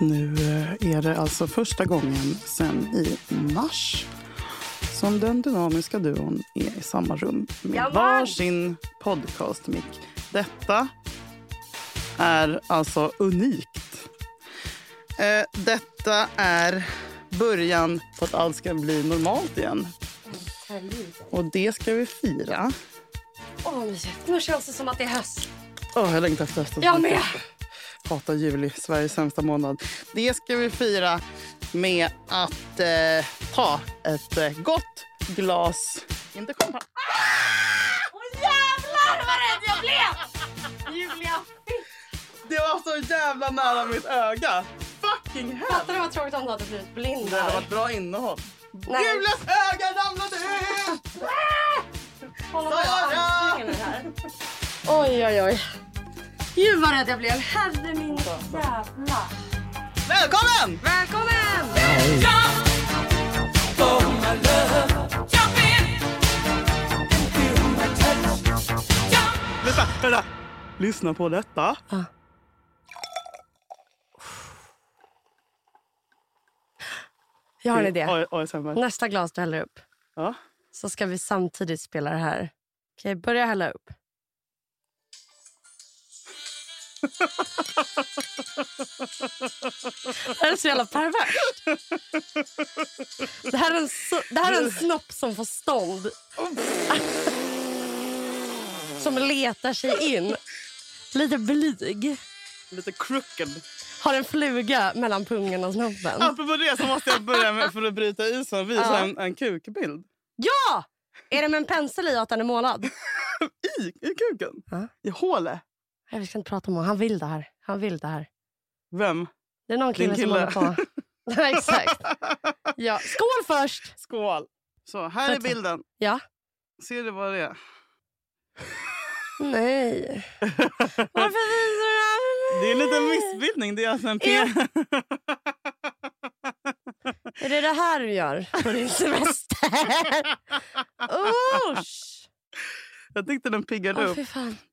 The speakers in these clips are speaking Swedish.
Nu eh, är det alltså första gången sen i mars som den dynamiska duon är i samma rum med Jawohl! varsin podcastmick. Detta är alltså unikt. Eh, detta är början på att allt ska bli normalt igen. Och det ska vi fira. Åh, mysigt. Nu känns det som att det är höst. Åh, jag längtar efter hösten. Jag med. Hatar juli, Sveriges sämsta månad. Det ska vi fira med att eh, ta ett eh, gott glas... Inte champagne. Åh jävlar vad rädd jag blev! Julia, Det var så jävla nära mitt öga. Fucking hell! fattar du vad tråkigt om du hade blivit blind Det hade varit bra innehåll. Nej. Julias öga ramlade ut! På Sara! Oj, oj, oj. Gud vad rädd jag blev. Herre min jävla. Välkommen! Välkommen! Vänta, vänta. Lyssna på detta. Jag har en idé. Nästa glas du häller upp Ja. så ska vi samtidigt spela det här. Okej, börja hälla upp. Det här är så jävla perverst. Det här är en, so- det här är en snopp som får stånd. Som letar sig in. Lite blyg. Lite crooked. Har en fluga mellan pungen och snoppen. Apropå det så måste jag börja med, för att bryta isen och visa Ja. en, en kukbild. Ja! Är det med en pensel i att den är målad? I, I kuken? Ja. I hålet? Vi ska inte prata om honom. Han vill det här. Han vill det här. Vem? Det är någon kille, Din som håller kille. på. Exakt. Ja. Skål först! Skål! Så, här är Vänta. bilden. Ja. Ser du vad det är? Nej. Varför visar du det här Det är en liten missbildning. Det är alltså en Ja. pen... Är det det här du gör på din semester? Usch! Jag tyckte den piggade Åh, upp.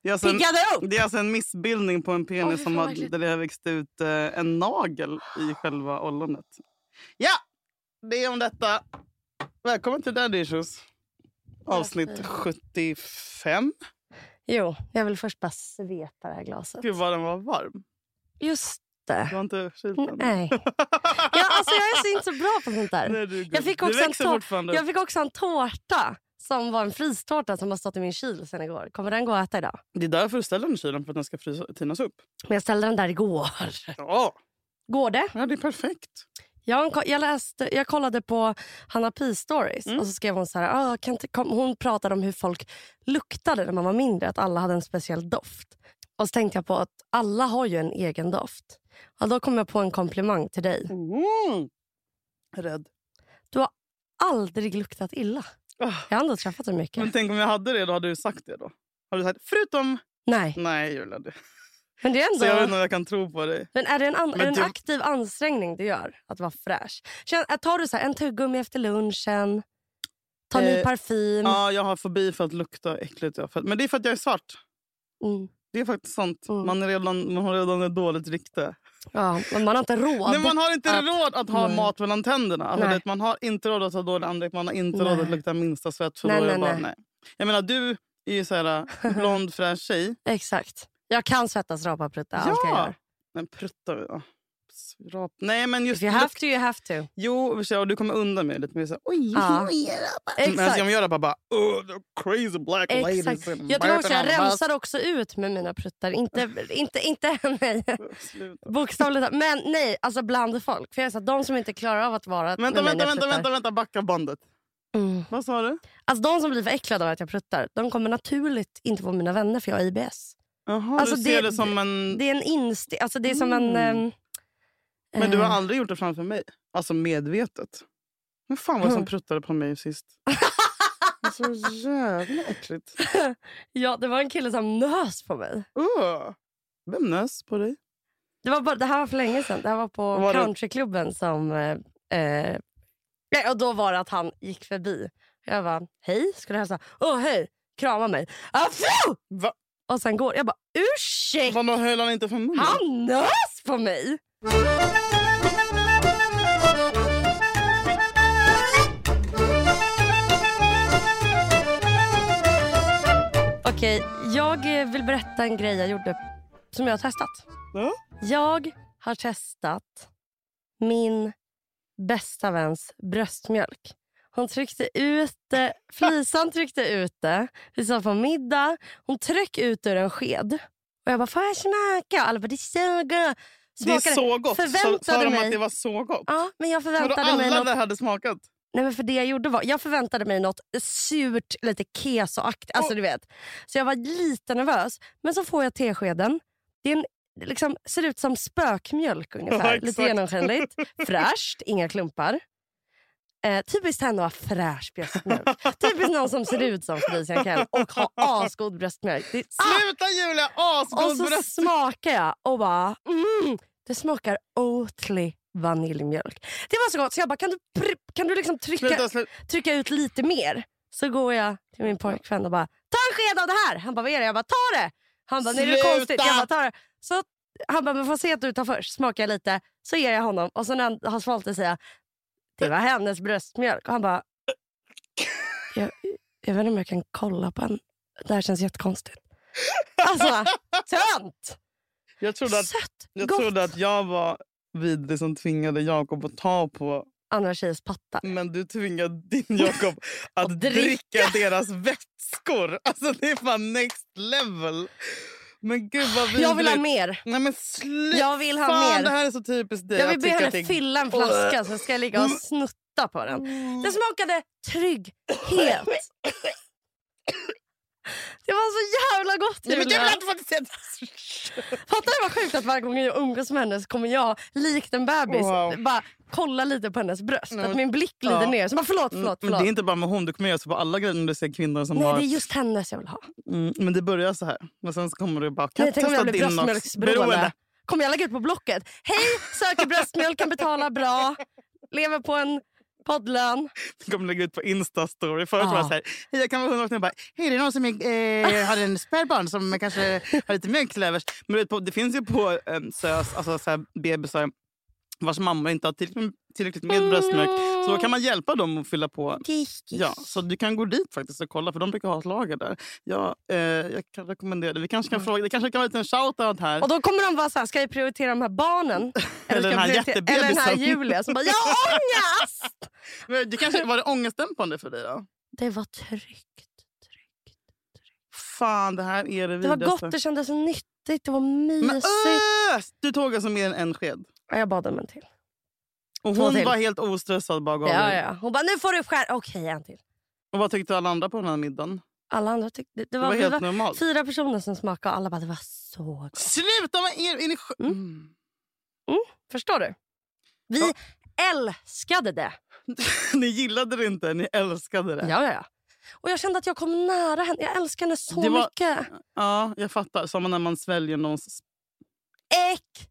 Det är, alltså en, upp! det är alltså en missbildning på en penis fy som har, där det har växt ut eh, en nagel i själva ollonet. Ja, det är om detta. Välkommen till Daddy Issues. Avsnitt fint. 75. Jo, jag vill först bara svepa det här glaset. Gud vad den var varm. Just Du det. har inte kylt den? Nej. Ja, alltså jag är så inte så bra på sånt där. Nej, du, Jag fick du också en växer tå- fortfarande. Jag fick också en tårta som var en fristårta som har stått i min kyl sen igår. Kommer den gå att äta idag? Det är därför du ställer den i kylen, för att den ska frysa, tinas upp. Men jag ställde den där igår. Ja, Går det? ja det är perfekt. Jag, jag, läste, jag kollade på Hanna Pi stories Mm. och så skrev hon så här. Ah, kan inte, kom, hon pratade om hur folk luktade när man var mindre. Att alla hade en speciell doft. Och så tänkte jag på att alla har ju en egen doft. Och då kom jag på en komplimang till dig. Mm. Rädd. Aldrig luktat illa. Jag har ändå träffat dig mycket. Men tänk om jag hade det, då hade du sagt det då? Har du sagt förutom... Nej, Nej, Julia. Det. men det är Så jag vet ändå... inte om jag kan tro på dig. Men är det en, an, är det en du- aktiv ansträngning du gör att vara fräsch? Känn, tar du så här, en tuggummi efter lunchen? Tar ny Eh, parfym? Ja, jag har fobi för att lukta äckligt. Men det är för att jag är svart. Mm. Det är faktiskt sant. Mm. Man, är redan, man har redan ett dåligt rykte. Ja, men man har inte råd. Nej, man har inte att- råd att ha Nej. mat mellan tänderna. Alltså, det, man har inte råd att ha dålig andedräkt. Man har inte Nej. råd att lukta minsta svett. För Nej, nej, jag, bara, nej. jag menar, du är ju så här, blond, fräsch tjej. Exakt. Jag kan svettas, rapa prutta. Allt jag Ja. gör. Men prutta... Ja. Rap. Nej, men just If you have to, you have to. Jo, och du kommer undan med lite mer så oj, Ja. oj, Exakt. Men jag gör det bara, crazy black ladies. Exakt. in Jag tror också jag rensar också ut med mina pruttar. Inte, inte, inte nej, bokstavligt. Men nej, alltså bland folk. För jag är så de som inte klarar av att vara Vänta, vänta, jag vänta, vänta, vänta, backa bandet. Mm. Vad sa du? Alltså de som blir för äcklade av att jag pruttar, de kommer naturligt inte vara mina vänner för jag har IBS. Jaha, Alltså, du ser det- det, som en... Det är en inst... Alltså det är som en... Mm. Men du har eh, aldrig gjort det framför mig? Alltså medvetet? Men fan var det som pruttade på mig sist? Så jävla äckligt. Ja, det var en kille som nös på mig. Uh. Vem nös på dig? Det, var bara, det här var för länge sedan. Det här var på Var det- countryklubben som... Eh, eh, och då var det att han gick förbi. Jag bara, hej, skulle hälsa. Åh, hej, krama mig. Och sen går jag bara, ursäkta, höll han inte för munnen? han nös på mig. Okej, jag eh, vill berätta en grej jag gjorde som jag har testat. Ja. Jag har testat min bästa väns bröstmjölk. Hon tryckte ut det, Flisan tryckte ut det. Vi satt på middag. Hon tryck ut ur en sked. Och jag bara, får jag smaka? Alla bara, det är gott. Det är Smakade- så gott. Förväntade sa de mig. att det var så gott? Ja, men jag förväntade mig alla något där hade smakat? Nej, men för det jag gjorde var, jag förväntade mig något surt, lite kesoaktigt. Alltså, Och- du vet. Så jag var lite nervös. Men så får jag teskeden. Det är en, liksom, ser ut som spökmjölk ungefär. Ja, lite genomskinligt. Fräscht, inga klumpar. Eh, typiskt henne att ha fräsch bröstmjölk. typiskt någon som ser ut som Felicia Kell och har asgod bröstmjölk. Det, ah! Sluta Julia! Och Asgod så bröst! smakar jag och bara... Mm, det smakar Oatly vaniljmjölk. Det var så gott så jag bara, kan du, kan du liksom trycka, Sluta, sluta. trycka ut lite mer? Så går jag till min pojkvän och bara, ta en sked av det här! Han bara, vad är det? Jag bara, ta det! Han bara, nej det är konstigt. Jag bara, ta det. Så han bara, men får se att du tar först. Smakar jag lite, så ger jag honom. Och så när han har svalt det säger jag, det var hennes bröstmjölk. Och han bara, jag, jag vet inte om jag kan kolla på en. Det här känns jättekonstigt. Alltså, tönt! Jag trodde att Sött, jag, gott. trodde att jag var vidrig som tvingade Jakob att ta på Andra tjejers pattar. men du tvingade din Jakob att dricka. dricka deras vätskor. Alltså det är fan next level. Men gud vad vidrigt. Jag vill ha mer. Nej men sluta. Jag vill ha fan, mer. Det här är så typiskt dig. Jag vill be henne att fylla en flaska så ska jag ligga och snutta på den. Det smakade trygghet. Det var så jävla gott Nej, men Julia. jag vill inte få det Fattar du vad sjukt att varje gång jag umgås med henne så kommer jag likt en bebis Wow. bara kolla lite på hennes bröst. Nej, att min blick glider Ja. ner. Så bara förlåt, Mm, förlåt, Men förlåt. det är inte bara med hon, du kommer göra så på alla grejer när du ser kvinnor som Nej, har... det är just hennes jag vill ha. Mm, men det börjar så här. Men sen så kommer du bara, Nej, tänk om jag blir bröstmjölksberoende. Kommer jag lägga ut på Blocket. Hej, söker bröstmjölk, kan betala bra. Lever på en poddlön. Du kommer lägga ut på Insta-story. Förut var Ja. det så här, hej jag kan vara hundra och bara, hej det är någon som eh, har en spädbarn som kanske har lite mjölk till övers. Men det finns ju på eh, SÖS, alltså så här, bebisar vars mamma inte har tillräckligt, tillräckligt med bröstmjölk. Så då kan man hjälpa dem att fylla på. Ja, så du kan gå dit faktiskt och kolla för de brukar ha ett lager där. Ja, eh, jag kan rekommendera det. Vi kanske kan fråga, det kanske kan vara en liten shoutout här. Mm. Och då kommer de vara så här, ska vi prioritera de här barnen? Eller den här Eller den här. Julia som bara, jag har ångest! Men det kanske, var det ångestdämpande för dig då? Det var tryggt. tryggt. Fan, det här är det Det var gott, det kändes nyttigt, det var Men mysigt. ös! Du tog alltså mer än en sked. Ja, jag bad om en till. Och hon till. var helt ostressad bara gav Ja, ja. Hon bara, nu får du skära. Okej, en till. Och vad tyckte alla andra på den här middagen? Alla andra tyckte... Det, det Det var, var vi helt var normalt. fyra personer som smakade och alla bara, det var så gott. Sluta! Vad är, är ni sj- Mm. mm. Förstår du? Vi Ja. älskade det. Ni gillade det inte, ni älskade det. Ja, ja. Och jag kände att jag kom nära henne. Jag älskar henne så Det var- mycket. Ja, jag fattar. Som när man sväljer någons... Exakt.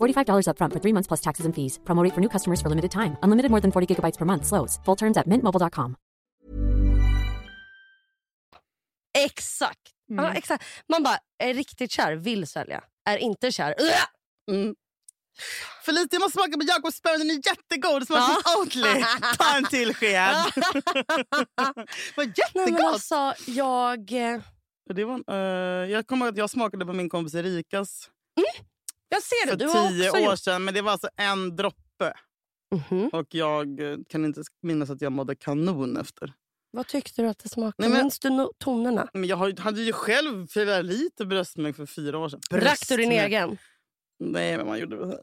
$45 upfront for three months plus taxes and fees. Promo rate for new customers for limited time. Unlimited more than 40 gigabytes per month. Slows. Full terms at mintmobile.com. Exakt. Ja, exakt. Man bara, är riktigt kär, vill sälja. Är inte kär! Mm. Felicia, jag måste smaka på Jakobs spö. Den är jättegod. Det smakar Ja. som Oatly. Ta en till sked. Vad jättegott. alltså, jag... eh, Det var, eh, jag kommer ihåg att jag smakade på min kompis Erikas Jag ser det, för du har tio också år gjort. sedan. Men det var alltså en droppe uppe. Mhm. Och jag eh, kan inte minnas att jag mådde kanon efter. Vad tyckte du att det smakade? Nej, men- Minns du no- tonerna? Men jag hade ju själv flera liter bröstmjölk för fyra år sedan. Drack du din egen? Nej, men man gjorde väl...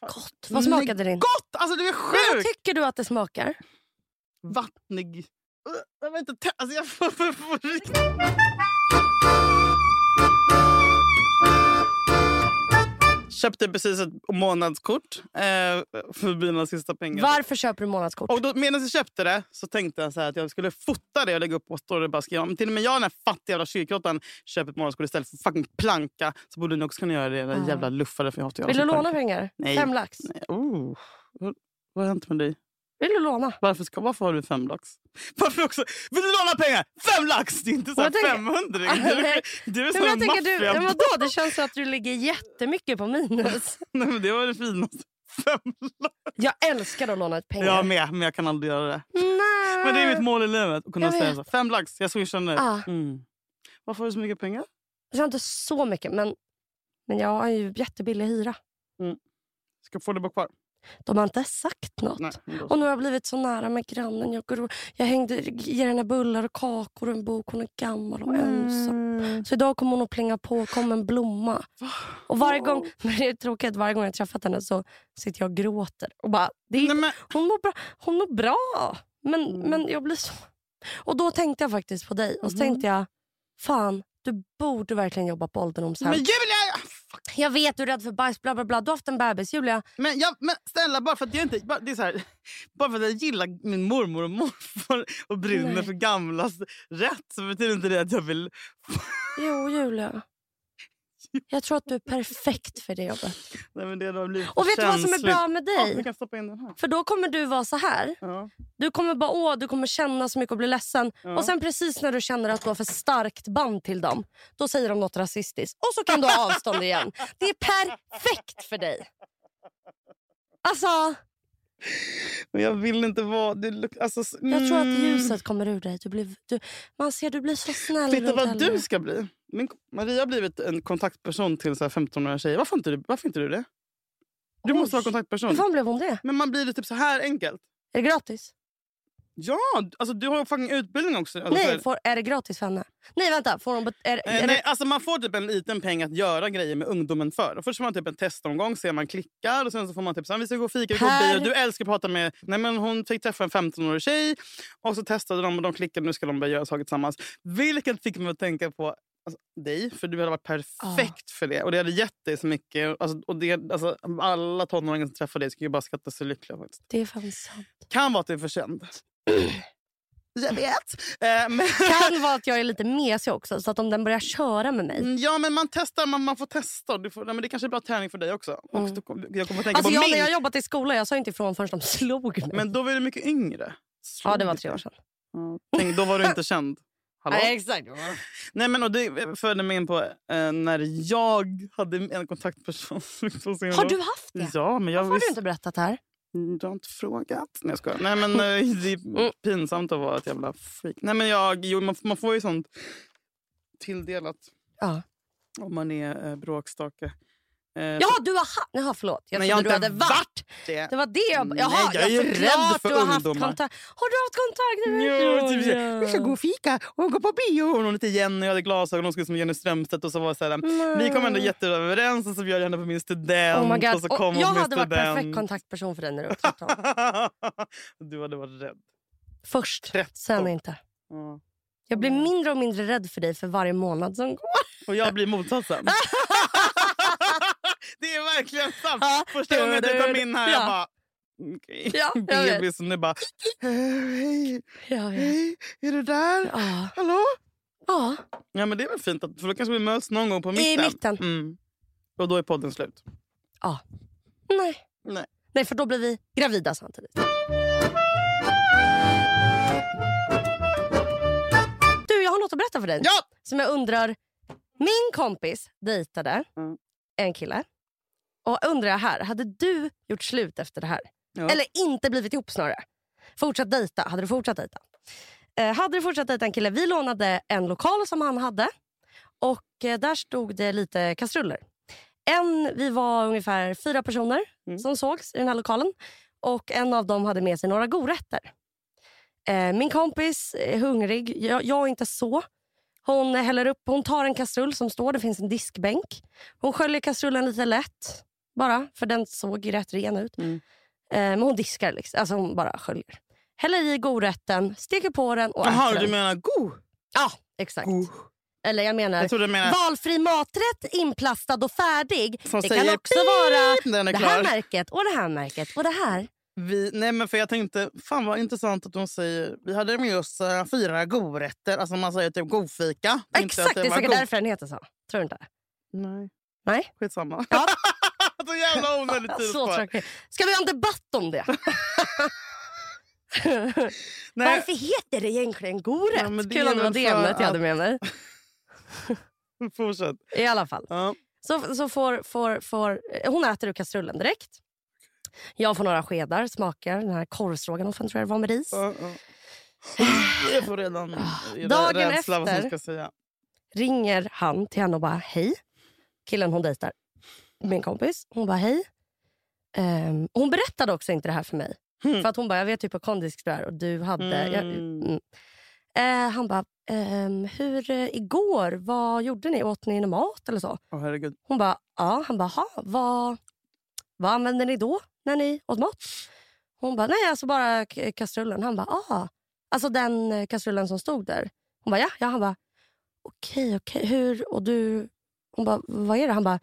Gott. Vad smakade din? Gott! Alltså det är Men vad sjukt! tycker du att det smakar? Vattnig. Jag vet inte. Alltså jag får, Köpte precis ett månadskort eh, för mina sista pengar. Varför köper du månadskort? Och då, medan jag köpte det så tänkte jag så att jag skulle fota det och lägga upp på story och bara skriva om till och med jag den här fattiga jävla kyrkråttan köper ett månadskort istället för fucking planka så borde ni också kunna göra det. Den Ja. jävla luffare för jag hatar Vill du låna pengar? Nej. Fem lax. Nej, Oh. Vad har hänt med dig? Vill du låna? Varför, ska, varför har du fem lax? Varför också? Vill du låna pengar? Fem lax! Det är inte så här tänker- 500. Du, Nej. du är som en jag tänker, du, maffia. men vadå? Det känns som att du ligger jättemycket på minus. Nej, men det var det finaste. Fem lax. Jag älskar att låna ut pengar. Jag med, men jag kan aldrig göra det. Nej. Men det är mitt mål i livet. Att kunna säga så. Fem lax, jag swishar nu. Ah. Mm. Varför har du så mycket pengar? Jag har inte så mycket, men, men jag har ju jättebillig hyra. Ska få det bara kvar? De har inte sagt något. Nej. Och nu har jag blivit så nära med grannen. Jag, går och, jag hängde, ger henne bullar och kakor och en bok. Hon är gammal och ensam. Mm. Så idag kommer hon att plinga på kom en blomma. Och varje gång, men det är tråkigt, varje gång jag träffat henne så sitter jag och gråter. Och bara, det är, Nej, men, hon, mår bra, hon mår bra, men, Mm. men jag blir så... Och då tänkte jag faktiskt på dig. Och så Mhm. tänkte jag, fan, du borde verkligen jobba på ålderdomshem. men! Jag vet du är rädd för bajs, bla bla bla. Du har haft en bebis, Julia. Men, jag, men snälla, bara för att jag inte... Bara, det är så här, bara för att jag gillar min mormor och morfar och brinner Nej. för gamlas rätt så betyder inte det att jag vill... Jo, Julia. Jag tror att du är perfekt för det jobbet. Nej, men det har blivit Och vet du vad som är bra med Ja, dig? här. För då kommer du vara så här. Ja. Du kommer bara åh, du kommer känna så mycket och bli ledsen. Ja. Och sen precis när du känner att du har för starkt band till dem, då säger de något rasistiskt. Och så kan du ha avstånd igen. Det är perfekt för dig. Alltså, Men jag vill inte vara... Luk- alltså, s- jag tror att mm. ljuset kommer ur dig. Du blir, du, man ser du blir så snäll du runt vad henne. du ska bli? Min, Maria har blivit en kontaktperson till så här 15-åriga tjejer. Varför inte, du, varför inte du det? Du Oj. måste vara kontaktperson. Hur fan blev hon det? Men man blir det typ så här enkelt. Är det gratis? Ja, alltså du har fucking utbildning också. Alltså, så Nej, får, är det gratis för henne? Nej, vänta. Får hon, bet- är, Eh, är nej, det, alltså man får typ en liten peng att göra grejer med ungdomen för. Först får man typ en testomgång, ser man klickar och sen så får man typ så här, vi ska gå och fika, vi går Per- bio. Du älskar att prata med... Nej men hon fick träffa en 15-årig tjej och så testade de och de klickade, nu ska de börja göra saker tillsammans. Vilket fick mig att tänka på alltså, dig, för du hade varit perfekt för det. Och det hade gett dig så mycket. Alltså, och det, alltså, alla tonåringar som träffar dig skulle ju bara skatta sig lyckliga. Faktiskt. det är fan sant. Kan vara att det är för känd. Jag vet. Eh, men... kan vara att jag är lite mesig också, så att om den börjar köra med mig. Mm, Ja, men man testar. Man, man får testa. Du får, men det kanske är bra träning för dig också. Och Mm. då kom- jag kommer att tänka Alltså på jag, min. när jag jobbat i skolan, jag sa inte ifrån förrän de slog mig. Men då var du mycket yngre. ja, det var tre år sedan. Ja, tänk, då var du inte känd. Hallå? Nej, exakt. Nej, men, och det förde mig in på eh, när jag hade en kontaktperson. Har du haft det? Ja, men jag Varför har du inte berättat det här? Mm, Du har inte frågat. Nej, jag skojar. Nej, men eh, det är Mm. pinsamt att vara ett jävla freak. Nej, men jag, jo, man, man får ju sånt tilldelat Ja. om man är eh, bråkstake. Eh, Jaha, du har haft... Jaha, förlåt. Jag Men trodde jag du hade varit. det. Det var det jag... Nej, Jaha, jag är såklart rädd för du har haft ungdomar. kontakt. Har du haft kontakt? Ja, typ, Ja. Vi ska gå och fika och gå på bio. Och hon hette Jenny och hade glasögon. Hon skulle som Jenny Strömstedt. Och så var så här, vi kom ändå jätteöverens och så bjöd jag henne på min student. Oh my God. Och så Och kom hon jag hade varit student. perfekt kontaktperson för dig när du var 13. du hade varit rädd. Först, 13. sen inte. Ja. Jag blir mindre och mindre rädd för dig för varje månad som går. Och jag blir motsatsen. är verkligen sant. Ja. Första gången jag kom in här, jag Ja. bara... Okej. Ja, jag vet. Bebis och nu bara... "Eh, Hej, hej, är du där? Ja. Hallå? ja. Ja men det är väl fint, att, för då kanske vi möts någon gång på mitten. mitten. Mm. Och då är podden slut. ja. Nej. Nej. Nej, för då blir vi gravida samtidigt. Du, jag har något att berätta för dig. Ja! Som jag undrar... Min kompis dejtade Mm. en kille. Och undrar jag här, hade du gjort slut efter det här? Ja. Eller inte blivit ihop snarare? Fortsatt dejta? Hade du fortsatt dejta? Eh, hade du fortsatt dejta en kille? Vi lånade en lokal som han hade. Och eh, där stod det lite kastruller. En, vi var ungefär fyra personer Mm. som sågs i den här lokalen. Och En av dem hade med sig några godrätter. Eh, min kompis är hungrig. Jag, jag är inte så. Hon häller upp, hon tar en kastrull som står, det finns en diskbänk. Hon sköljer kastrullen lite lätt bara, för den såg rätt ren ut. Mm. Eh, men hon diskar, liksom. alltså hon bara sköljer. Häller i godrätten, steker på den och Jaha, äter du den. menar go? Ja, exakt. go. Eller jag menar, Jag du menade valfri maträtt inplastad och färdig. som det kan också vara det här märket och det här märket och det här. Vi, nej men för jag tänkte, fan vad intressant att de säger, vi hade med oss uh, fyra godrätter, alltså man säger typ godfika. Inte att Exakt, det är säkert god- därför den heter så. Tror du inte? Nej, Nej. skitsamma. Ja. så jävla onödigt tid tråkigt. Ska vi ha en debatt om det? Nej, Varför heter det egentligen gorätt? Ja, det Kul om det var det ämnet jag hade med mig. fortsätt. I alla fall. Ja. Så, så får, får, får, hon äter ur kastrullen direkt. Jag får några skedar, smakar den här korvstroganoffen tror jag det var med ris. Ja, ja. Jag får redan Ah, Dagen rädsla efter- ringer han till henne och bara hej. Killen hon dejtar, min kompis. Hon bara hej. Ehm, hon berättade också inte det här för mig. Hmm. För att hon bara, jag vet hypokondrisk du är och du hade... Mm. Jag, mm. Eh, han bara, ehm, hur eh, igår, vad gjorde ni? Åt ni någon mat eller så? Åh herregud. Hon bara, ja. Han bara, "Ha, vad, vad använde ni då när ni åt mat? Hon bara, nej alltså bara kastrullen. Han bara, ah. Alltså den eh, kastrullen som stod där. Hon bara, ja. ja. Han bara, okej, okej. Hur? Och du? Hon bara, vad är det? Han bara,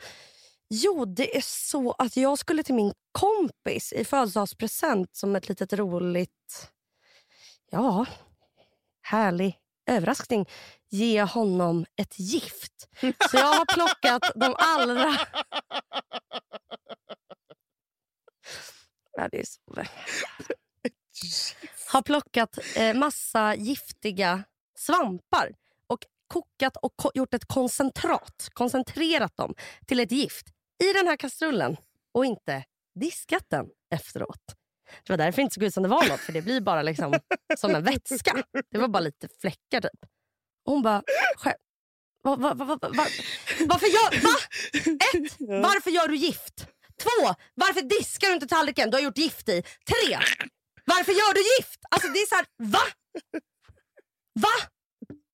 jo det är så att jag skulle till min kompis i födelsedagspresent som ett litet roligt, ja, härlig överraskning ge honom ett gift. Så jag har plockat de allra... Ja, det är så... Har plockat eh, massa giftiga svampar och kokat och ko- gjort ett koncentrat. Koncentrerat dem till ett gift i den här kastrullen och inte diskat den efteråt. Det var därför det inte såg ut som det var något, för det blir bara liksom som en vätska. Det var bara lite fläckar typ. Och hon bara, "Skä- va, va, va, va, va, varför gör, va? Ett, varför gör du gift? Två, varför diskar du inte tallriken du har gjort gift i? Tre, varför gör du gift? Alltså det är så här, va? Va?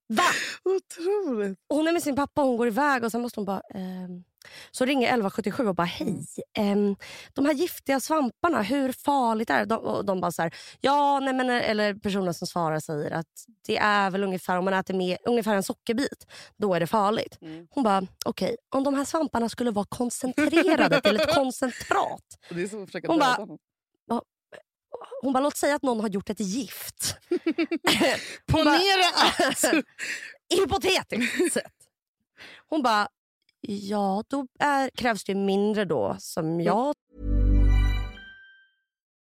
Va? Otroligt. Hon är med sin pappa och hon går iväg och sen måste hon bara... ehm, så ringer 1177 och bara hej. ehm, de här giftiga svamparna, hur farligt är det? De, och de bara så här, ja, nej men, eller personen som svarar säger att det är väl ungefär om man äter med ungefär en sockerbit, då är det farligt. Mm. Hon bara, okej, om de här svamparna skulle vara koncentrerade till ett koncentrat. Det är så att försöka Hon bara- honom. Hon bara, låt säga att någon har gjort ett gift. Ponera att... Hypotetiskt sett. Hon bara, ja då är, krävs det mindre då som jag mm.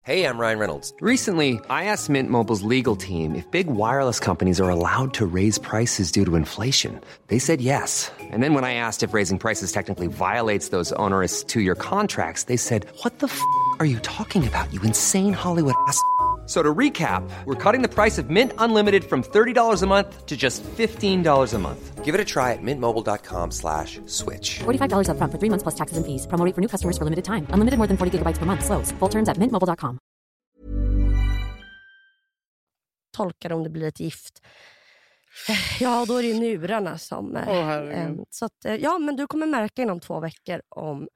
Hey, I'm Ryan Reynolds. Recently, I asked Mint Mobile's legal team if big wireless companies are allowed to raise prices due to inflation. They said yes. And then when I asked if raising prices technically violates those onerous two year contracts, they said, What the f are you talking about, you insane Hollywood ass? So to recap, we're cutting the price of Mint Unlimited from $30 a month to just $15 a month. Give it a try at mintmobile.com slash switch. $45 upfront for three months plus taxes and fees. Promo rate for new customers for limited time. Unlimited more than 40 gigabytes per month. Slows. Full terms at mintmobile.com. tolkar om det blir ett gift. Ja, då är det ju njurarna som... Åh, herregud. eh, så att, eh, ja, men du kommer märka inom två veckor om...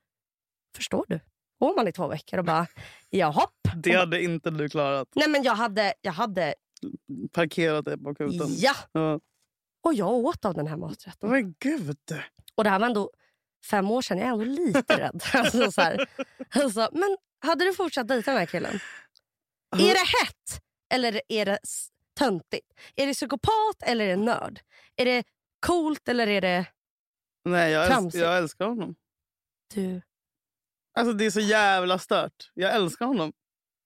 Förstår du? Går man i två veckor och bara, jaha. Det hade inte du klarat. Nej men jag hade, jag hade, Parkerat det på akuten. ja. Ja. Och jag åt av den här maträtten. Men gud. Och det här var ändå fem år sedan, jag är ändå lite rädd. Alltså, så här. Alltså, men hade du fortsatt dejta den här killen? Är det hett eller är det töntigt? Är det psykopat eller är det nörd? Är det coolt eller är det Nej, jag, älsk, Tramsigt. jag älskar honom. du? Alltså Det är så jävla stört. Jag älskar honom.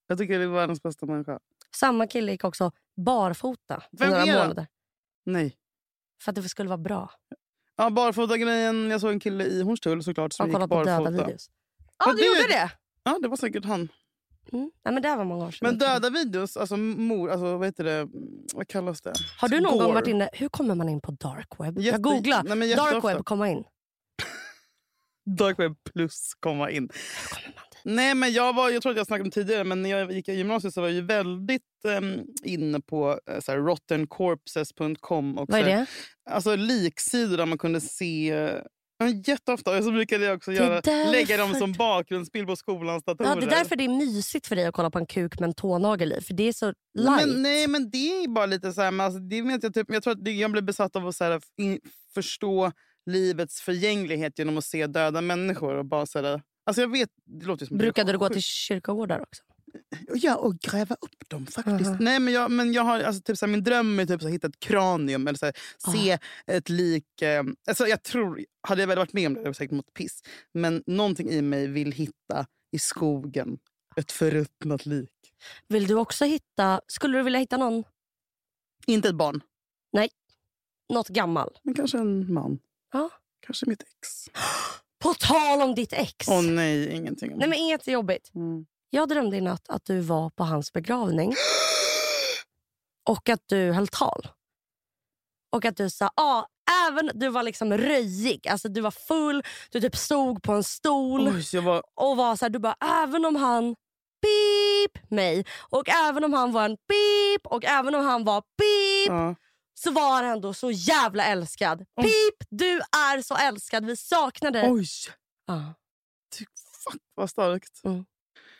Jag tycker det är världens bästa människa. Samma kille gick också barfota Vem några är det? månader. Nej. För att det skulle vara bra. Ja, barfota-grejen. Jag såg en kille i Hornstull såklart som gick kollat på barfota. döda videos. Ja, Men du det- gjorde det? Ja, det var säkert han. Mm. Nej, men det var många år sedan. Men döda videos, alltså mor, alltså vad heter det? Vad kallas det? Har du någon gång varit inne... Hur kommer man in på dark web? Jätte- jag googlar. Nej, dark web, komma in. Kommer plus komma in. Nej, men jag, var, jag tror att jag snackade om tidigare, men när jag gick i gymnasiet så var jag ju väldigt um, inne på uh, så här, rottencorpses.com. Och, Vad är så det? Alltså liksidor där man kunde se... Jätteofta. Och så brukade jag också göra, lägga dem som bakgrundsbild på skolans datorer. Ja, det är därför det är mysigt för dig att kolla på en kuk med en tånagel i. För det är så light. Men, nej, men det är bara lite så här... Men alltså, det vet jag, typ, jag tror att det, jag blev besatt av att så här, in, förstå livets förgänglighet genom att se döda människor. Och bara så här, alltså jag vet, det låter som Brukade du gå till kyrkogårdar också? Ja, och gräva upp dem faktiskt. Mhm. Nej, men jag, men jag har, alltså, typ, så här, min dröm är typ, så här, hitta ett kranium eller så här, se Ah. ett lik. Eh, alltså, jag tror, hade jag väl varit med om det hade jag säkert mått piss. Men någonting i mig vill hitta i skogen ett förruttnat lik. Vill du också hitta... Skulle du vilja hitta någon, Inte ett barn, något gammal? men kanske en man. Ja. Kanske mitt ex. På tal om ditt ex. Åh nej, ingenting. om Nej, men inget är jobbigt. Mm. Jag drömde i natt att du var på hans begravning och att du höll tal. Och att du sa, ja, även du var liksom röjig. Alltså du var full, du typ stod på en stol Oj, var... och var så här, du bara, även om han beep mig och även om han var en beep och även om han var beep Ja. Så var han ändå så jävla älskad. Oj. Pip, du är så älskad. Vi saknar dig. Oj, Ja. fuck vad starkt.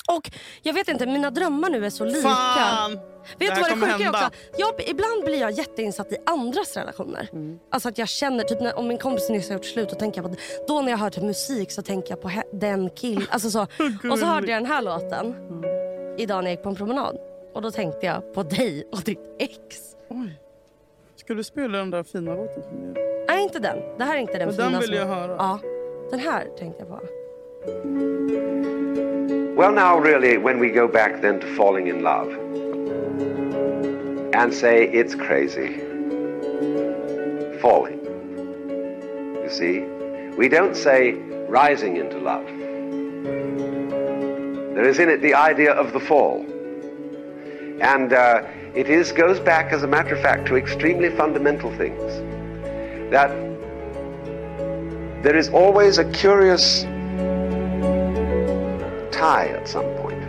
Och jag vet inte, mina drömmar nu är så lika. Fan! Vet du vad det sjuka är också? Jag, ibland blir jag jätteinsatt i andras relationer. Mm. Alltså att jag känner, typ när, om min kompis nyss har gjort slut, och tänker jag på, då när jag hör typ musik så tänker jag på he, den killen. Alltså så. Och så hörde jag den här låten idag när jag gick på en promenad. Och då tänkte jag på dig och ditt ex. Oj. Ska du spela den där fina låten för mig? Nej, inte den. Det här är inte den Men fina den vill som- jag höra. Ja, den här tänkte jag på. Well, now, really, when we go back then to falling in love and say it's crazy, falling. You see, we don't say rising into love. There is in it the idea of the fall. And uh, it is goes back, as a matter of fact, to extremely fundamental things. That there is always a curious tie at some point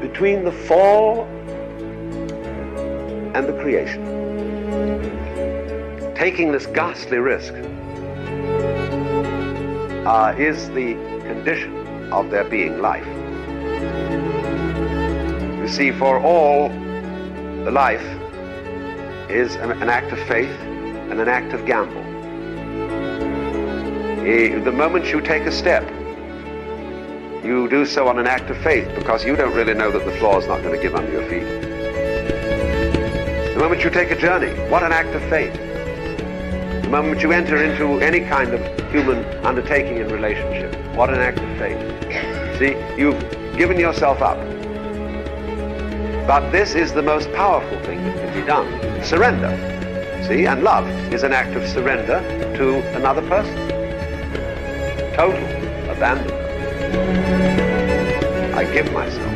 between the fall and the creation. Taking this ghastly risk uh, is the condition of there being life. You see, for all, the life is an, an act of faith and an act of gamble. The moment you take a step, you do so on an act of faith because you don't really know that the floor is not going to give under your feet. The moment you take a journey, what an act of faith. The moment you enter into any kind of human undertaking in relationship, what an act of faith. See, you've given yourself up. But this is the most powerful thing that can be done surrender. See, and love is an act of surrender to another person. Total abandonment. I give myself.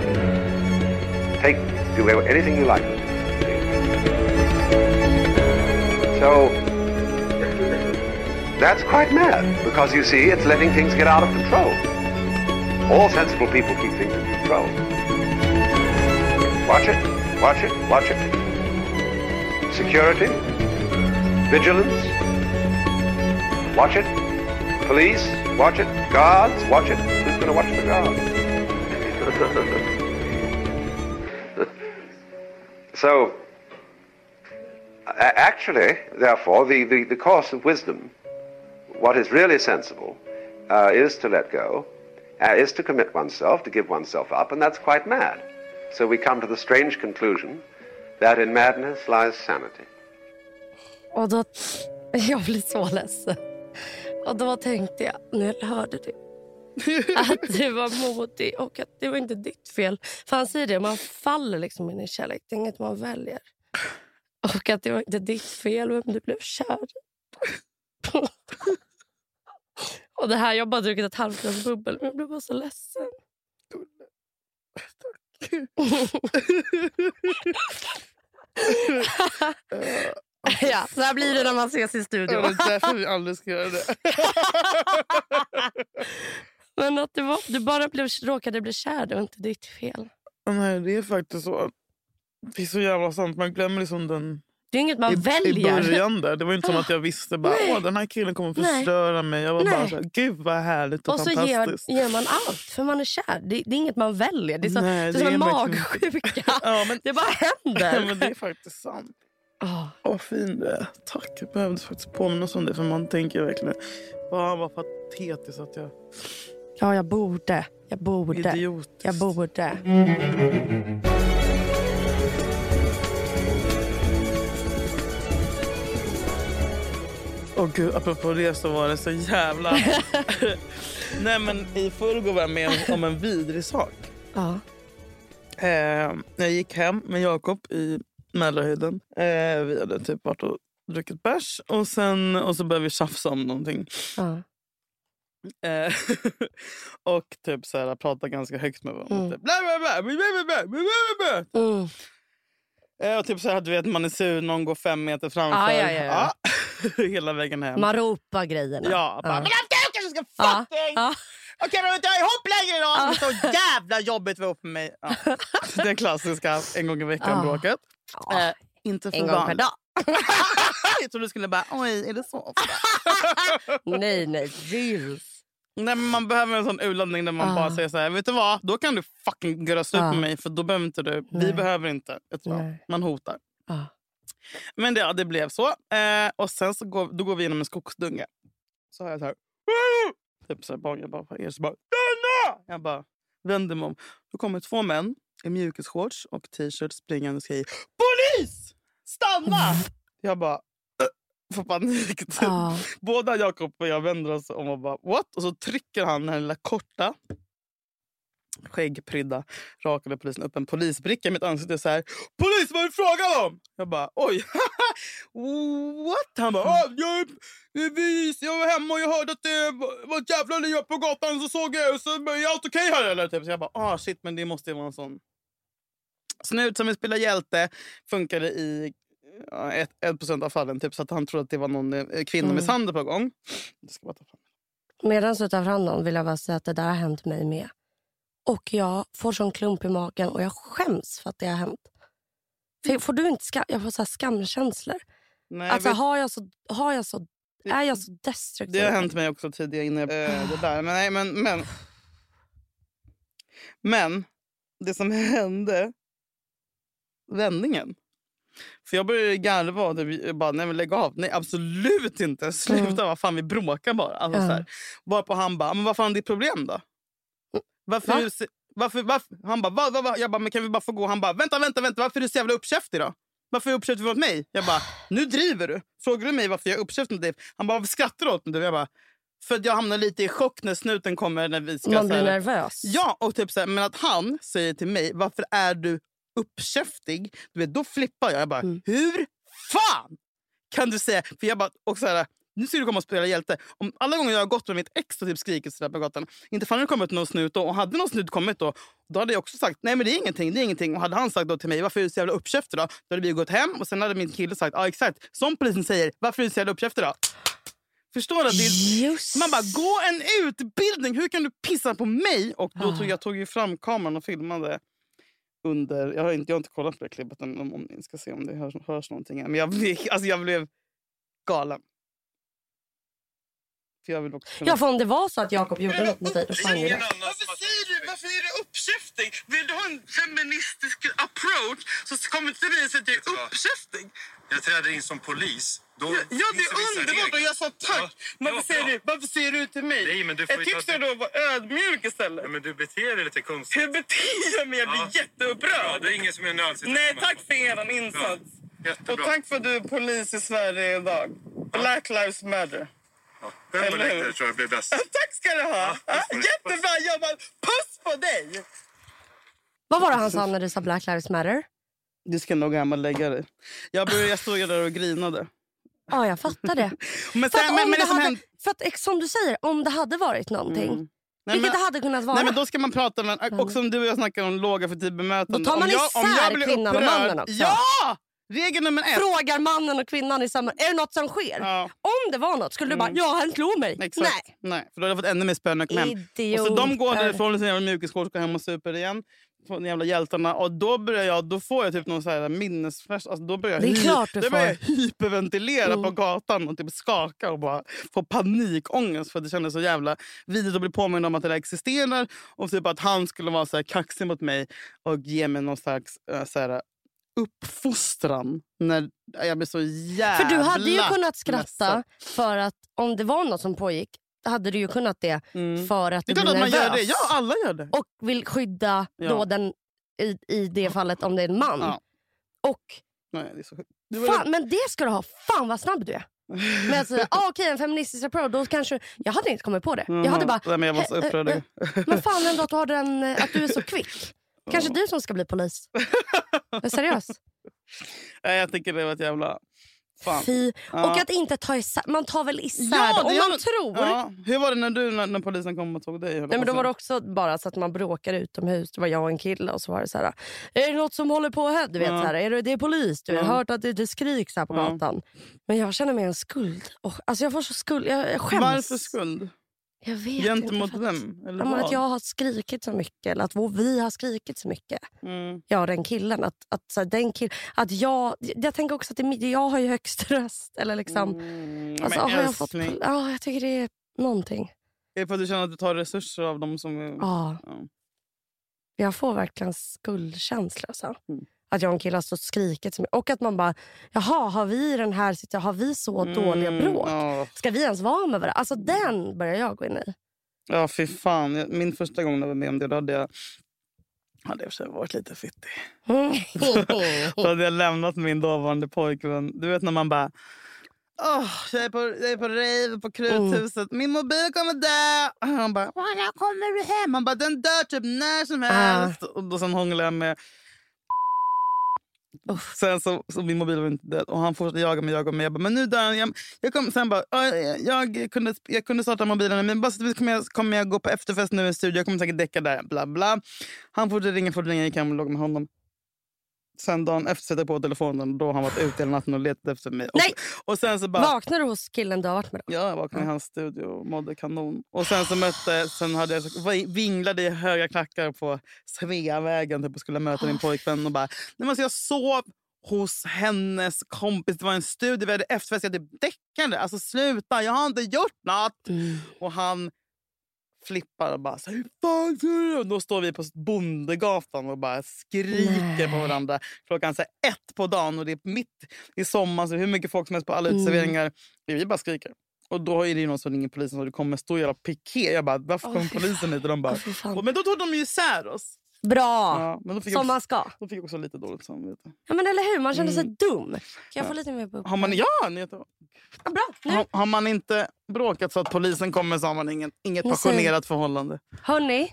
Take, do anything you like. So, that's quite mad, because you see, it's letting things get out of control. All sensible people keep things in control. Watch it, watch it, watch it. Security, vigilance, watch it. Police, watch it. Guards, watch it. Who's going to watch the guards? so, actually, therefore, the, the, the course of wisdom, what is really sensible, uh, is to let go, uh, is to commit oneself, to give oneself up, and that's quite mad. So we come to the strange conclusion that in madness lies sanity. Och då, jag blir så ledsen. Och då tänkte jag, när jag hörde det, att du var modig och att det var inte ditt fel. För han säger det, man faller liksom in i kärlek. Det är inget man väljer. Och att det var inte ditt fel vem du blev kär. Och det här, jag har bara druckit ett halvt glas bubbel men jag blev bara så ledsen. ja, så här blir det när man ses i Det studion. var därför vi aldrig ska göra det. att det var, du bara blev, råkade bli kär. Det var inte ditt fel. Nej, det är faktiskt så. Det är så jävla sant. Man glömmer liksom den Det är inget man i, väljer. i början. där. Det var inte som att jag visste bara. Åh, den här killen kommer förstöra mig. Jag var bara Nej. så här, gud vad härligt och, och så ger, fantastiskt. ger man allt för man är kär. Det, det är inget man väljer. Det är, så, Nej, det är som en magsjuka. Ja, men, Det bara händer. men det är faktiskt sant. Åh. Åh, fin du är. Tack. Jag behövde faktiskt påminnas om det. För man tänker verkligen, vad vad patetiskt att jag Ja, jag borde. Jag borde. idiotiskt. Jag borde. Åh gud, apropå det så var det så jävla... Nej men i förrgår var jag med om- om en vidrig sak. Ja. Eh, jag gick hem med Jakob i Mälarhöjden. Eh, vi hade typ varit och druckit bärs och, sen, och så började vi tjafsa om någonting. Ja. Eh, och typ så här, prata ganska högt med varandra. Mm. Typ, bla, bla, bla, bla, bla, bla, bla, bla, bla. Mm. Eh, och typ så här, du vet man är sur, någon går fem meter framför. Ja, ja, ja, ja. Ja, Hela vägen hem. Man ropar grejerna. Ja, bara, Ja. men du kanske ska fucking... Okej, då inte ihop längre! Det är så jävla jobbigt att vara ihop med mig. Ja. Det klassiska en gång i veckan Ja. bråket. Ja. Eh, inte för En gång per dag. Jag trodde du skulle bara, oj, är det så ofta? Nej, nej. Reels. Nej, men man behöver en sån urladdning där man Ah. bara säger så här, vet du vad? Då kan du fucking göra slut Ah. med mig för då behöver inte du. Vi Nej. behöver inte. Vet du vad? Man hotar. Ja. Men det, ja, det blev så. Eh, och sen så går, då går vi genom en skogsdunge. Så har jag så här... Typ så här barn, jag bara er så bara... Jag bara vänder mig om. Då kommer två män i mjukisshorts och t-shirt springande och säger Polis! Stanna! Jag bara... Får panik. Typ. Ja. Båda Jakob och jag vänder oss om och bara what? Och så trycker han den lilla korta skäggprydda rakade polisen upp en polisbricka i mitt ansikte och så här Polis, vad är frågan om? Jag bara oj. What? Han bara ah, jag, jag var hemma och jag hörde att det var ett jävla liv på gatan så såg jag och så är allt okej här eller? Typ. Så jag bara ah shit men det måste ju vara en sån snut som vill spela hjälte funkade i ja, ett, ett procent av fallen typ så att han trodde att det var någon eh, på gång. Jag ska bara ta fram. Medan du tar fram någon vill jag bara säga att det där har hänt mig med. Och jag får sån klump i magen och jag skäms för att det har hänt. För får du inte ska, jag får så skamkänslor. Nej, Alltså, vet- har jag så, har jag så, är jag så destruktiv? Det har hänt mig också tidigare innan jag, äh, det där. Men, nej, men, men, men det som hände, vändningen. För jag började garva och typ, jag bara, nej men lägg av. Nej absolut inte. Sluta, Mm. vad fan vi bråkar bara. Alltså, Ja. så här. Varpå han bara, men vad fan är ditt problem då? Varför, Va? du varför, varför? Han bara, va, va, va? Jag bara, men kan vi bara få gå? Han bara, vänta, vänta, vänta. Varför är du så jävla uppkäftig då? Varför är du uppkäftig mot mig? Jag bara, nu driver du. Frågar du mig varför jag är uppkäftig mot dig? Han bara, varför skrattar du åt mig? Jag bara, för att jag hamnar lite i chock när snuten kommer när vi ska... Man blir nervös. Ja, och typ så här, men att han säger till mig, varför är du uppkäftig? Du vet, då flippar jag. Jag bara, Mm. hur fan kan du säga... För jag bara, och så här, nu ska du komma och spela hjälte. Om alla gånger jag har gått med mitt ex och typ skrikit så där på gatan, inte fan har det kommit någon snut då. Och hade någon snut kommit då, då hade jag också sagt, nej men det är ingenting, det är ingenting. Och hade han sagt då till mig, varför är du så jävla uppkäftig då? Då hade vi gått hem och sen hade min kille sagt, ja exakt, som polisen säger, varför är du så jävla uppkäftig då? Förstår du? Just. man bara, gå en utbildning! Hur kan du pissa på mig? Och då Ah. tog jag tog ju fram kameran och filmade under... Jag har inte, jag har inte kollat på det klippet än, om, om ni ska se om det hörs, hörs någonting. Men jag, blev- alltså jag blev galen. För jag vill också kunna... Ja, för om det var så att Jakob gjorde något mot dig, då fan ju det. Varför säger du, varför är du uppkäftig? Vill du ha en feministisk approach så kom inte till mig och säg att jag är uppkäftig. Jag träder in som polis. Då Ja, ja, det är underbart och jag sa tack. Ja, varför, ja, säger du, varför säger du till mig? Nej, men du får jag ju ta då var ödmjuk istället. Ja, men du beter dig lite konstigt. Hur beter jag mig? Jag blir Ja. Jätteupprörd. det är ingen som är nödsituation. Nej, tack för er insats. Jättebra. Och tack för att du är polis i Sverige idag. Black Lives Matter. Ja, hur? dig tror jag blir bäst. Tack ska du ha! Ja, Ja, jättebra jobbat! Puss på dig! Vad var det han sa när du sa Black Lives Matter? Du ska nog hem och lägga dig. Jag, började, jag stod där och grinade. Ja, jag fattar det. Men, För sen, att, men, om men det det som hade, hände... för att ex- som du säger, om det hade varit någonting, Mm. Nej, vilket men, det hade kunnat vara. nej, men då ska man prata med... Och som du och jag snackar om låga för tid bemötande. Då tar man om jag, om isär jag blir kvinnan och upprörd, mannen också. Ja! Regel nummer ett. Frågar mannen och kvinnan i samma... Är det något som sker? Ja. Om det var något skulle du bara, ja han slår mig. Exakt. Nej. Nej, för då hade jag fått ännu mer spön när jag kom hem. Idioter. Och så de går därifrån med sina jävla mjukisskor och ska hem och super igen. De jävla hjältarna. Och då börjar jag, då får jag typ någon så här minnesflash. Alltså då börjar jag, Det är hy- då börjar jag får. Mm. hyperventilera på gatan och typ skaka och bara få panikångest för det kändes så jävla vidrigt att bli påmind om att det där existerar. Och typ att han skulle vara så här kaxig mot mig och ge mig någon slags äh, så här, uppfostran. När jag blir så jävla För du hade ju kunnat skratta för att om det var något som pågick hade du ju kunnat det Mm. för att Det du blir att man nervös. gör det. Ja, alla gör det. Och vill skydda Ja. då den i, i det fallet om det är en man. Ja. Och Nej, det är så. Det fan, men det ska du ha. Fan vad snabb du är. Men säga, ah, okej en feministisk approach, då kanske... Jag hade inte kommit på det. Jag hade bara, Nej, men jag var så upprörd. men fan ändå att du, har den, eh, att du är så kvick. Kanske du som ska bli polis. Men seriöst. Nej, jag tycker det var ett jävla... Fan. Fy. Ja. Och att inte ta isär, man tar väl isär Ja, om man tror. Ja. Hur var det när, du, när, när polisen kom och tog dig? Nej, men då var det också bara så att man bråkade utomhus. Det var jag och en kille och så var det så här. Är det något som håller på här? Du vet, Ja. så här, är det, det är polis. Du har Ja. hört att det, det skriks här på gatan. Men jag känner mig en skuld. Och, alltså jag får så skuld. Jag, jag skäms. Varför skuld? Jag vet Gentemot inte. att- vem? Eller Ja, att jag har skrikit så mycket. Eller att vi har skrikit så mycket. Mm. Jag och den killen. Att, att, så här, den kill, att jag, jag tänker också att det, jag har ju högst röst. Eller liksom, Mm. alltså, men har jag, fått, ja, jag tycker det är någonting. är det för att du känner att du tar resurser av dem som... Ja. Ja. Jag får verkligen skuldkänsla. Så. Mm. Att jag och en kille har stått och skrikit. mycket. Och att man bara, jaha, har vi den här har vi så dåliga Mm, bråk? Ja, Ska vi ens vara med varandra? Alltså den börjar jag gå in i. ja, fy fan. Min första gång jag var med om det, då hade jag... Hade jag för sig varit lite fittig. Mm. Då hade jag lämnat min dåvarande pojkvän. Du vet när man bara... Åh, jag, är på, jag är på rave på Kruthuset. Min mobil kommer dö. Och Han bara, "Åh, när kommer du hem? Han bara, den dör typ när som helst. Och då sen hånglade jag med... Oh. Sen så, så min mobil var inte död och han fortsatte jaga mig, jaga mig. Jag bara, men nu dör han. Jag, jag kom, sen bara, jag, jag, kunde, jag kunde starta mobilen men bara så kommer jag, kommer jag gå på efterfest nu i studion. Jag kommer säkert däcka där. Bla bla. Han fortsatte ringa, fortsatte ringa. Jag gick hem och låg med honom. Sen dagen efter sätter jag på telefonen. Då har han varit ute hela natten och letat efter mig. Nej! Och, och sen så bara... Vaknar du hos killen du har varit med? Då? Ja, jag vaknade i hans studio och mådde kanon. Och sen så mötte, sen hade jag vinglade i höga klackar på Sveavägen typ, och skulle möta min pojkvän. Och bara, Nej, men alltså jag sov hos hennes kompis. Det var en studio, vi hade efterfest. Jag typ däckade. Alltså sluta, jag har inte gjort något. Och han flippar och bara så hur fan ska du? Och Då står vi på Bondegatan och bara skriker på varandra. Klockan så ett på dagen och det är mitt i sommar. Så hur mycket folk som helst på alla uteserveringar. Vi bara skriker. Och då är det ju någon som ringer polisen och det kommer stor jävla piké. Jag bara, varför kommer polisen hit? Och de bara. "Åh, men då tog de ju isär oss. Bra! Ja, men då fick, Som jag man också, ska. då fick jag också lite dåligt samvete. Ja, men eller hur? Man känner sig Mm. dum. Kan jag få lite mer på Har man, ja, ni Ja, bra. Nu. har, har man inte bråkat så att polisen kommer så har man inget, inget säger- passionerat förhållande. Hörni,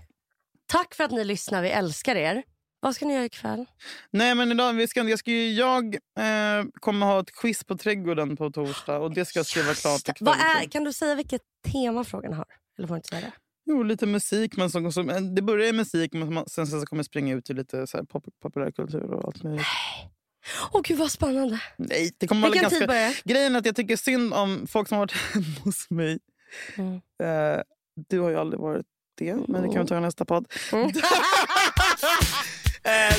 tack för att ni lyssnar. Vi älskar er. Vad ska ni göra ikväll? Nej, men idag, vi ska, jag, ska ju, jag eh, kommer ha ett quiz på Trädgården på torsdag och det ska jag skriva klart ikväll. Vad är, kan du säga vilket tema frågan har? Eller får inte säga det? Jo, lite musik. Men som, som, det börjar i musik men sen, sen så kommer springa ut till lite så här, pop, populärkultur och allt möjligt. Åh gud vad spännande. Nej, det kommer Vilken ganska... tid börjar? Grejen är att jag tycker synd om folk som har varit hemma hos mig. Mm. Eh, du har ju aldrig varit det, men det kan vi ta i nästa podd. Mm. Eh,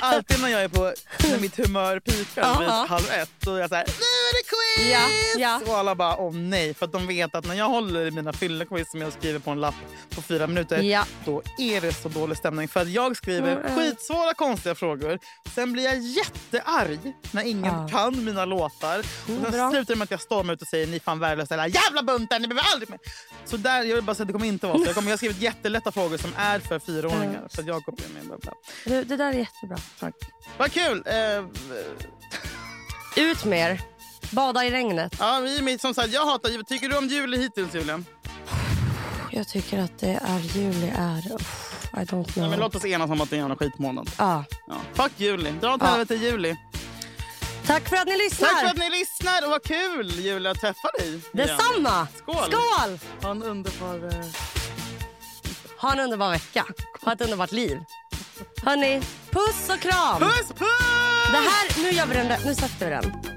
alltid när jag är på när mitt humör pikar vid halv ett då är jag så här, nu är det! Ja, ja. Och alla bara, åh nej. För att de vet att när jag håller i mina fyllequiz som jag skriver på en lapp på fyra minuter, Ja. då är det så dålig stämning. För att jag skriver Mm. skitsvåra konstiga frågor. Sen blir jag jättearg när ingen Ja. kan mina låtar. Och Mm, sen bra. slutar det med att jag stormar ut och säger ni är fan värdelösa hela jävla bunten, ni behöver aldrig mer. Så där, jag vill bara säga det kommer inte vara så. Jag, kommer, jag har skrivit jättelätta frågor som är för fyraåringar. Ja. Så jag kopplar med bla det där är jättebra. Tack. Vad kul! Eh, Ut med er. Bada i regnet. ja, vi är med, som sagt, jag hatar jul. Tycker du om juli hittills Julia? Jag tycker att det är juli är... Uff, I don't Ja, men know. låt oss enas om att det är en jävla skitmånad. Ja. Ja. Fuck juli. Dra åt Ja. helvete juli. Tack för att ni lyssnar. Tack för att ni lyssnar och vad kul Julia att träffa dig. Detsamma. Skål. Skål! Ha en underbar... Eh... Ha en underbar vecka. Ha ett underbart liv. Hörni, puss och kram. Puss puss! Det här, nu gör vi den där, nu sätter vi den.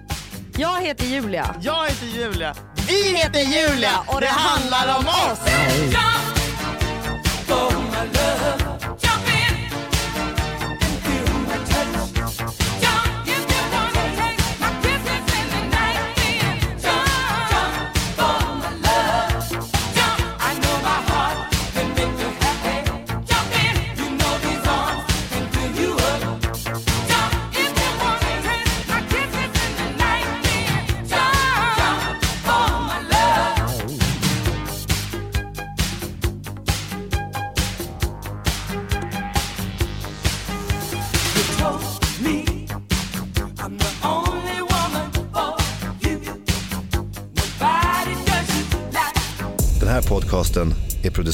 Jag heter Julia. Jag heter Julia. Vi heter Julia och det handlar om oss.